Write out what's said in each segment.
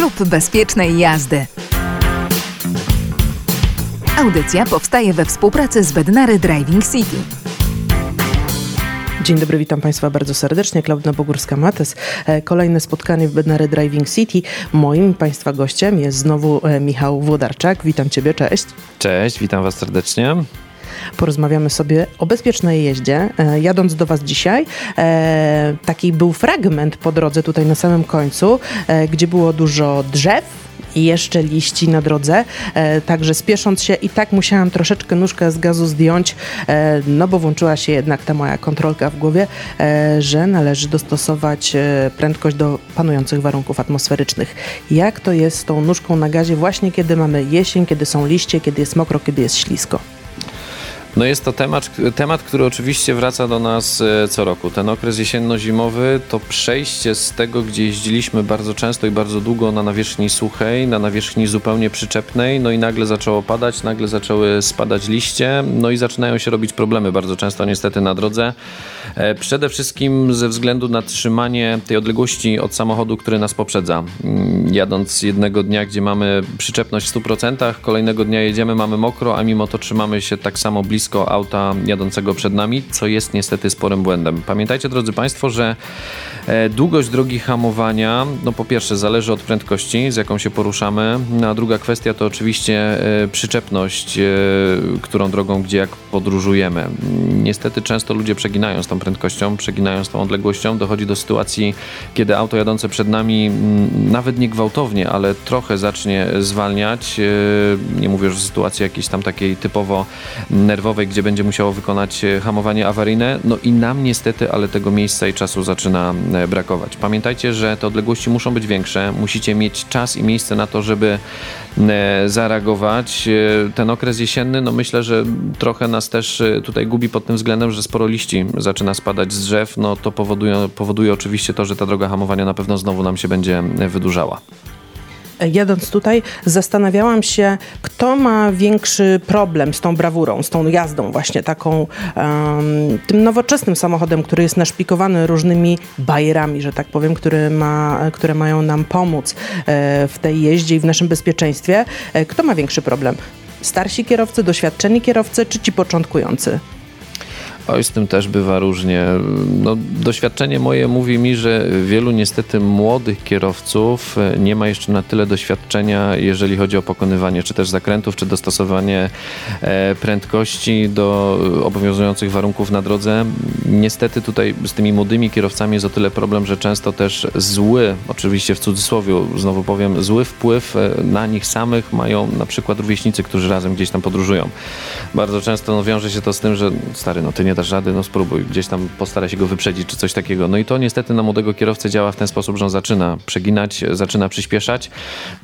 Klub Bezpiecznej Jazdy. Audycja powstaje we współpracy z Bednary Driving City. Dzień dobry, witam Państwa bardzo serdecznie. Klaudna Bogórska-Mates. E, kolejne spotkanie w Bednary Driving City. Moim Państwa gościem jest znowu e, Michał Włodarczak. Witam Ciebie, cześć. Cześć, witam Was serdecznie. Porozmawiamy sobie o bezpiecznej jeździe. E, jadąc do Was dzisiaj, taki był fragment po drodze tutaj na samym końcu, gdzie było dużo drzew, i jeszcze liści na drodze. E, także spiesząc się i tak musiałam troszeczkę nóżkę z gazu zdjąć, e, no bo włączyła się jednak ta moja kontrolka w głowie, e, że należy dostosować prędkość do panujących warunków atmosferycznych. Jak to jest z tą nóżką na gazie właśnie kiedy mamy jesień, kiedy są liście, kiedy jest mokro, kiedy jest ślisko? No jest to temat, temat, który oczywiście wraca do nas e, co roku. Ten okres jesienno-zimowy to przejście z tego, gdzie jeździliśmy bardzo często i bardzo długo na nawierzchni suchej, na nawierzchni zupełnie przyczepnej, no i nagle zaczęło padać, nagle zaczęły spadać liście, no i zaczynają się robić problemy bardzo często niestety na drodze. E, przede wszystkim ze względu na trzymanie tej odległości od samochodu, który nas poprzedza. Mm, jadąc jednego dnia, gdzie mamy przyczepność w 100%, kolejnego dnia jedziemy, mamy mokro, a mimo to trzymamy się tak samo blisko blisko auta jadącego przed nami, co jest niestety sporym błędem. Pamiętajcie, drodzy Państwo, że e, długość drogi hamowania, no po pierwsze zależy od prędkości, z jaką się poruszamy, no a druga kwestia to oczywiście e, przyczepność, e, którą drogą, gdzie jak podróżujemy. Niestety często ludzie przeginają z tą prędkością, przeginają z tą odległością, dochodzi do sytuacji, kiedy auto jadące przed nami nawet nie gwałtownie, ale trochę zacznie zwalniać. Nie mówię już o sytuacji jakiejś tam takiej typowo nerwowej, gdzie będzie musiało wykonać e, hamowanie awaryjne. No i nam niestety, ale tego miejsca i czasu zaczyna e, brakować. Pamiętajcie, że te odległości muszą być większe. Musicie mieć czas i miejsce na to, żeby e, zareagować. Ten okres jesienny, no myślę, że trochę nas też tutaj gubi pod tym względem, że sporo liści zaczyna spadać z drzew. No to powoduje, powoduje oczywiście to, że ta droga hamowania na pewno znowu nam się będzie wydłużała jadąc tutaj, zastanawiałam się, kto ma większy problem z tą brawurą, z tą jazdą właśnie taką, um, tym nowoczesnym samochodem, który jest naszpikowany różnymi bajerami, że tak powiem, które, ma, które mają nam pomóc e, w tej jeździe i w naszym bezpieczeństwie. E, kto ma większy problem? Starsi kierowcy, doświadczeni kierowcy, czy ci początkujący? Oj, z tym też bywa różnie. No, doświadczenie moje mówi mi, że wielu niestety młodych kierowców nie ma jeszcze na tyle doświadczenia, jeżeli chodzi o pokonywanie czy też zakrętów, czy dostosowanie e, prędkości do obowiązujących warunków na drodze. Niestety tutaj z tymi młodymi kierowcami jest o tyle problem, że często też zły, oczywiście w cudzysłowie, znowu powiem, zły wpływ e, na nich samych mają na przykład rówieśnicy, którzy razem gdzieś tam podróżują. Bardzo często no, wiąże się to z tym, że stary, no ty nie dasz rady, no spróbuj, gdzieś tam postara się go wyprzedzić czy coś takiego. No i to niestety na młodego kierowcę działa w ten sposób, że on zaczyna przeginać, zaczyna przyspieszać,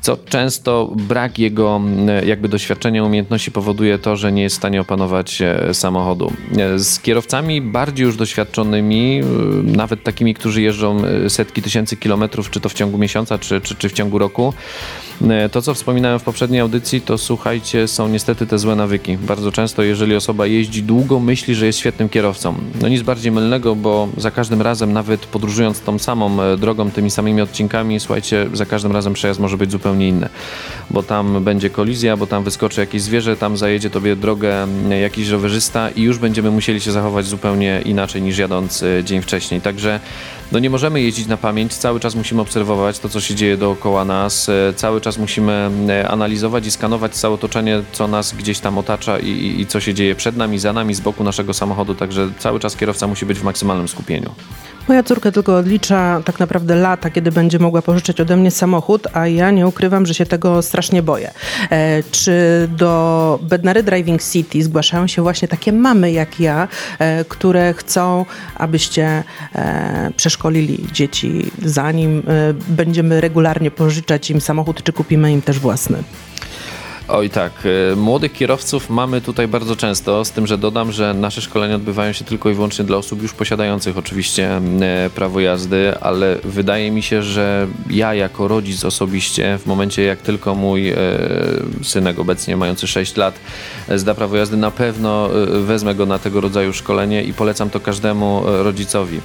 co często brak jego jakby doświadczenia, umiejętności powoduje to, że nie jest w stanie opanować e, samochodu. E, z kierowcami bardziej już doświadczonymi, e, nawet takimi, którzy jeżdżą setki tysięcy kilometrów, czy to w ciągu miesiąca, czy, czy, czy w ciągu roku, to, co wspominałem w poprzedniej audycji, to słuchajcie, są niestety te złe nawyki. Bardzo często, jeżeli osoba jeździ długo, myśli, że jest świetnym kierowcą. No nic bardziej mylnego, bo za każdym razem, nawet podróżując tą samą e, drogą, tymi samymi odcinkami, słuchajcie, za każdym razem przejazd może być zupełnie inny. Bo tam będzie kolizja, bo tam wyskoczy jakieś zwierzę, tam zajedzie tobie drogę jakiś rowerzysta i już będziemy musieli się zachować zupełnie inaczej niż jadąc e, dzień wcześniej. Także no nie możemy jeździć na pamięć, cały czas musimy obserwować to, co się dzieje dookoła nas, e, cały czas musimy analizować i skanować całe otoczenie, co nas gdzieś tam otacza i, i, i co się dzieje przed nami, za nami, z boku naszego samochodu, także cały czas kierowca musi być w maksymalnym skupieniu. Moja córka tylko odlicza tak naprawdę lata, kiedy będzie mogła pożyczyć ode mnie samochód, a ja nie ukrywam, że się tego strasznie boję. E, czy do Bednary Driving City zgłaszają się właśnie takie mamy jak ja, e, które chcą, abyście e, przeszkolili dzieci, zanim e, będziemy regularnie pożyczać im samochód, czy kupimy im też własny? Oj tak, e, młodych kierowców mamy tutaj bardzo często, z tym, że dodam, że nasze szkolenia odbywają się tylko i wyłącznie dla osób już posiadających oczywiście e, prawo jazdy, ale wydaje mi się, że ja jako rodzic osobiście, w momencie jak tylko mój e, synek obecnie mający 6 lat zda prawo jazdy, na pewno wezmę go na tego rodzaju szkolenie i polecam to każdemu rodzicowi.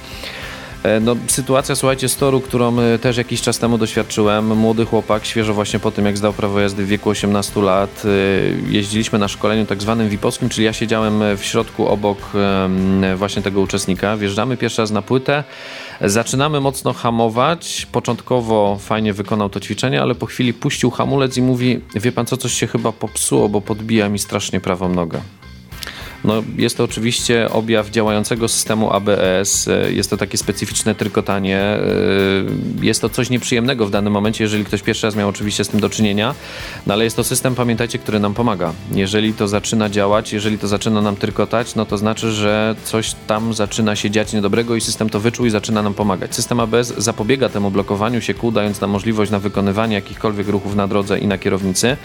E, no, sytuacja, słuchajcie, z toru, którą e, też jakiś czas temu doświadczyłem. Młody chłopak, świeżo właśnie po tym, jak zdał prawo jazdy w wieku 18 lat. E, jeździliśmy na szkoleniu tak zwanym VIP-owskim, czyli ja siedziałem w środku obok właśnie tego uczestnika. Wjeżdżamy pierwszy raz na płytę, zaczynamy mocno hamować. Początkowo fajnie wykonał to ćwiczenie, ale po chwili puścił hamulec i mówi, wie pan co, coś się chyba popsuło, bo podbija mi strasznie prawą nogę. No, jest to oczywiście objaw działającego systemu ABS, jest to takie specyficzne trykotanie, e, jest to coś nieprzyjemnego w danym momencie, jeżeli ktoś pierwszy raz miał oczywiście z tym do czynienia, no ale jest to system, pamiętajcie, który nam pomaga. Jeżeli to zaczyna działać, jeżeli to zaczyna nam trykotać, no to znaczy, że coś tam zaczyna się dziać niedobrego i system to wyczuł i zaczyna nam pomagać. System ABS zapobiega temu blokowaniu się kół, dając nam możliwość na wykonywanie jakichkolwiek ruchów na drodze i na kierownicy.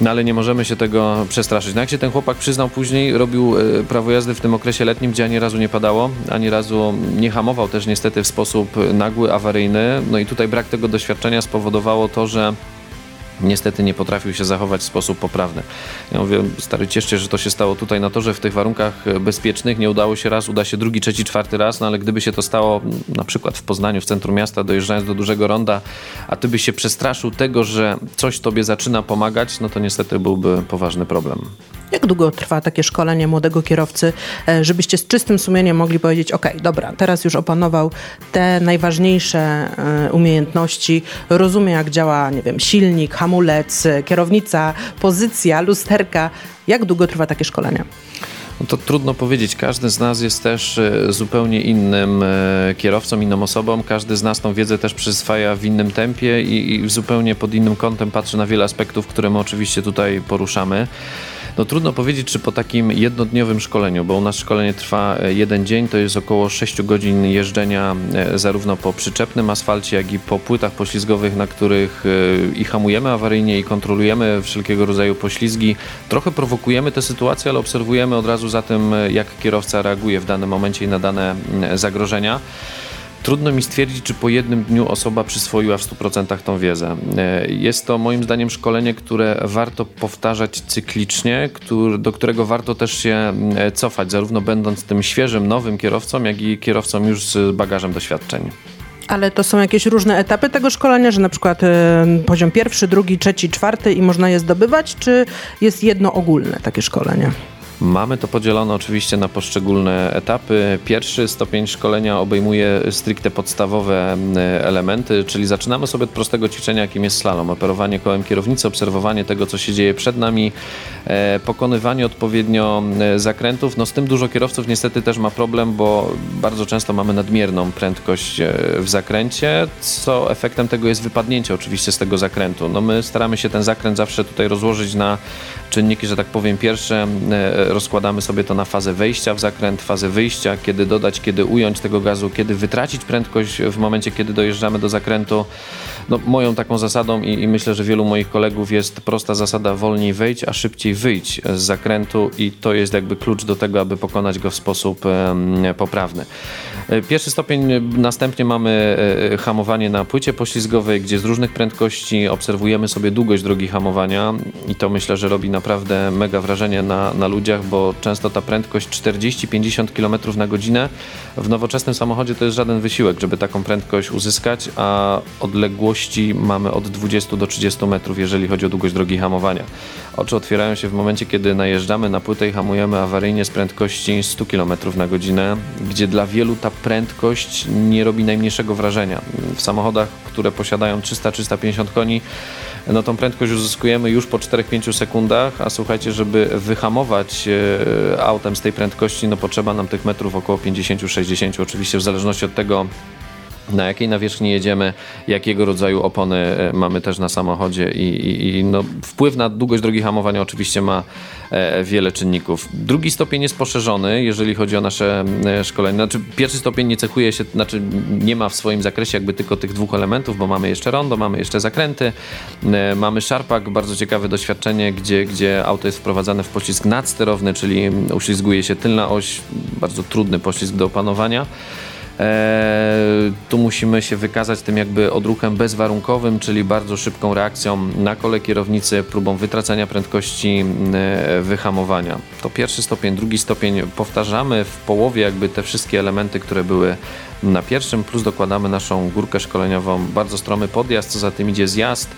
No ale nie możemy się tego przestraszyć. No jak się ten chłopak przyznał później, robił e, prawo jazdy w tym okresie letnim, gdzie ani razu nie padało, ani razu nie hamował też niestety w sposób nagły, awaryjny. No i tutaj brak tego doświadczenia spowodowało to, że niestety nie potrafił się zachować w sposób poprawny. Ja mówię, stary, cieszcie, że to się stało tutaj na torze w tych warunkach bezpiecznych. Nie udało się raz, uda się drugi, trzeci, czwarty raz, no ale gdyby się to stało na przykład w Poznaniu, w centrum miasta, dojeżdżając do dużego ronda, a ty byś się przestraszył tego, że coś tobie zaczyna pomagać, no to niestety byłby poważny problem. Jak długo trwa takie szkolenie młodego kierowcy, e, żebyście z czystym sumieniem mogli powiedzieć, ok, dobra, teraz już opanował te najważniejsze e, umiejętności, rozumie jak działa, nie wiem, silnik, hamulec, kierownica, pozycja, lusterka. Jak długo trwa takie szkolenie? No to trudno powiedzieć. Każdy z nas jest też e, zupełnie innym kierowcą, inną osobą. Każdy z nas tą wiedzę też przyswaja w innym tempie i, i zupełnie pod innym kątem patrzy na wiele aspektów, które my oczywiście tutaj poruszamy. No trudno powiedzieć, czy po takim jednodniowym szkoleniu, bo u nas szkolenie trwa e, jeden dzień, to jest około 6 godzin jeżdżenia e, zarówno po przyczepnym asfalcie, jak i po płytach poślizgowych, na których e, i hamujemy awaryjnie i kontrolujemy wszelkiego rodzaju poślizgi. Trochę prowokujemy tę sytuację, ale obserwujemy od razu za tym, jak kierowca reaguje w danym momencie i na dane zagrożenia. Trudno mi stwierdzić, czy po jednym dniu osoba przyswoiła w 100% tą wiedzę. E, jest to moim zdaniem szkolenie, które warto powtarzać cyklicznie, do którego warto też się e, cofać, zarówno będąc tym świeżym, nowym kierowcą, jak i kierowcą już z bagażem doświadczeń. Ale to są jakieś różne etapy tego szkolenia, że na przykład y, poziom pierwszy, drugi, trzeci, czwarty i można je zdobywać, czy jest jedno ogólne takie szkolenie? Mamy to podzielone oczywiście na poszczególne etapy. Pierwszy stopień szkolenia obejmuje stricte podstawowe elementy, czyli zaczynamy sobie od prostego ćwiczenia, jakim jest slalom. Operowanie kołem kierownicy, obserwowanie tego, co się dzieje przed nami, e, pokonywanie odpowiednio zakrętów. No z tym dużo kierowców niestety też ma problem, bo bardzo często mamy nadmierną prędkość e, w zakręcie, co efektem tego jest wypadnięcie oczywiście z tego zakrętu. No my staramy się ten zakręt zawsze tutaj rozłożyć na czynniki, że tak powiem, pierwsze e, rozkładamy sobie to na fazę wejścia w zakręt, fazę wyjścia, kiedy dodać, kiedy ująć tego gazu, kiedy wytracić prędkość w momencie, kiedy dojeżdżamy do zakrętu. No, moją taką zasadą i, i myślę, że wielu moich kolegów jest prosta zasada wolniej wejść, a szybciej wyjść z zakrętu i to jest jakby klucz do tego, aby pokonać go w sposób poprawny. E, pierwszy stopień, następnie mamy e, hamowanie na płycie poślizgowej, gdzie z różnych prędkości obserwujemy sobie długość drogi hamowania i to myślę, że robi naprawdę mega wrażenie na, na ludziach, bo często ta prędkość 40-50 km na godzinę w nowoczesnym samochodzie to jest żaden wysiłek, żeby taką prędkość uzyskać, a mamy od 20 do 30 metrów, jeżeli chodzi o długość drogi hamowania. Oczy otwierają się w momencie, kiedy najeżdżamy na płytę i hamujemy awaryjnie z prędkości 100 km na godzinę, gdzie dla wielu ta prędkość nie robi najmniejszego wrażenia. W samochodach, które posiadają 300-350 koni, no tą prędkość uzyskujemy już po 4-5 sekundach, a słuchajcie, żeby wyhamować e, autem z tej prędkości, no potrzeba nam tych metrów około 50-60, oczywiście w zależności od tego, na jakiej nawierzchni jedziemy, jakiego rodzaju opony e, mamy też na samochodzie i, i, i no, wpływ na długość drogi hamowania oczywiście ma e, wiele czynników. Drugi stopień jest poszerzony, jeżeli chodzi o nasze e, szkolenie. Znaczy, pierwszy stopień nie cechuje się, znaczy nie ma w swoim zakresie jakby tylko tych dwóch elementów, bo mamy jeszcze rondo, mamy jeszcze zakręty, mamy szarpak, bardzo ciekawe doświadczenie, gdzie, gdzie auto jest wprowadzane w poślizg nadsterowny, czyli uślizguje się tylna oś, bardzo trudny poślizg do opanowania. E, tu musimy się wykazać tym jakby odruchem bezwarunkowym, czyli bardzo szybką reakcją na kole kierownicy, próbą wytracenia prędkości, e, wyhamowania. To pierwszy stopień, drugi stopień powtarzamy w połowie jakby te wszystkie elementy, które były na pierwszym, plus dokładamy naszą górkę szkoleniową, bardzo stromy podjazd, co za tym idzie zjazd.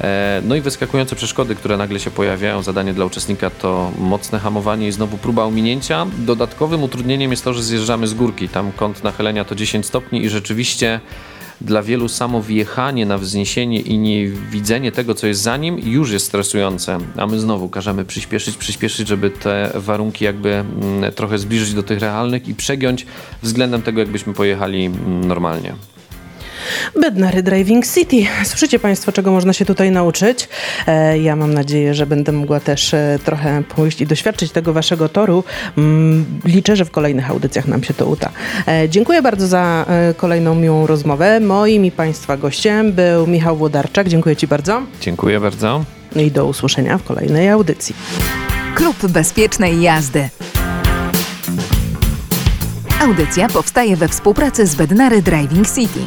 E, no i wyskakujące przeszkody, które nagle się pojawiają. Zadanie dla uczestnika to mocne hamowanie i znowu próba ominięcia. Dodatkowym utrudnieniem jest to, że zjeżdżamy z górki. Tam kąt nachylenia to 10 stopni i rzeczywiście dla wielu samo wjechanie na wzniesienie i nie widzenie tego, co jest za nim, już jest stresujące. A my znowu każemy przyspieszyć, przyspieszyć, żeby te warunki jakby mm, trochę zbliżyć do tych realnych i przegiąć względem tego, jakbyśmy pojechali mm, normalnie. Bednary Driving City. Słyszycie Państwo, czego można się tutaj nauczyć? E, ja mam nadzieję, że będę mogła też e, trochę pójść i doświadczyć tego Waszego toru. Mm, liczę, że w kolejnych audycjach nam się to uda. E, dziękuję bardzo za kolejną miłą rozmowę. Moim i Państwa gościem był Michał Włodarczak. Dziękuję Ci bardzo. Dziękuję bardzo. No i do usłyszenia w kolejnej audycji. Klub Bezpiecznej Jazdy. Audycja powstaje we współpracy z Bednary Driving City.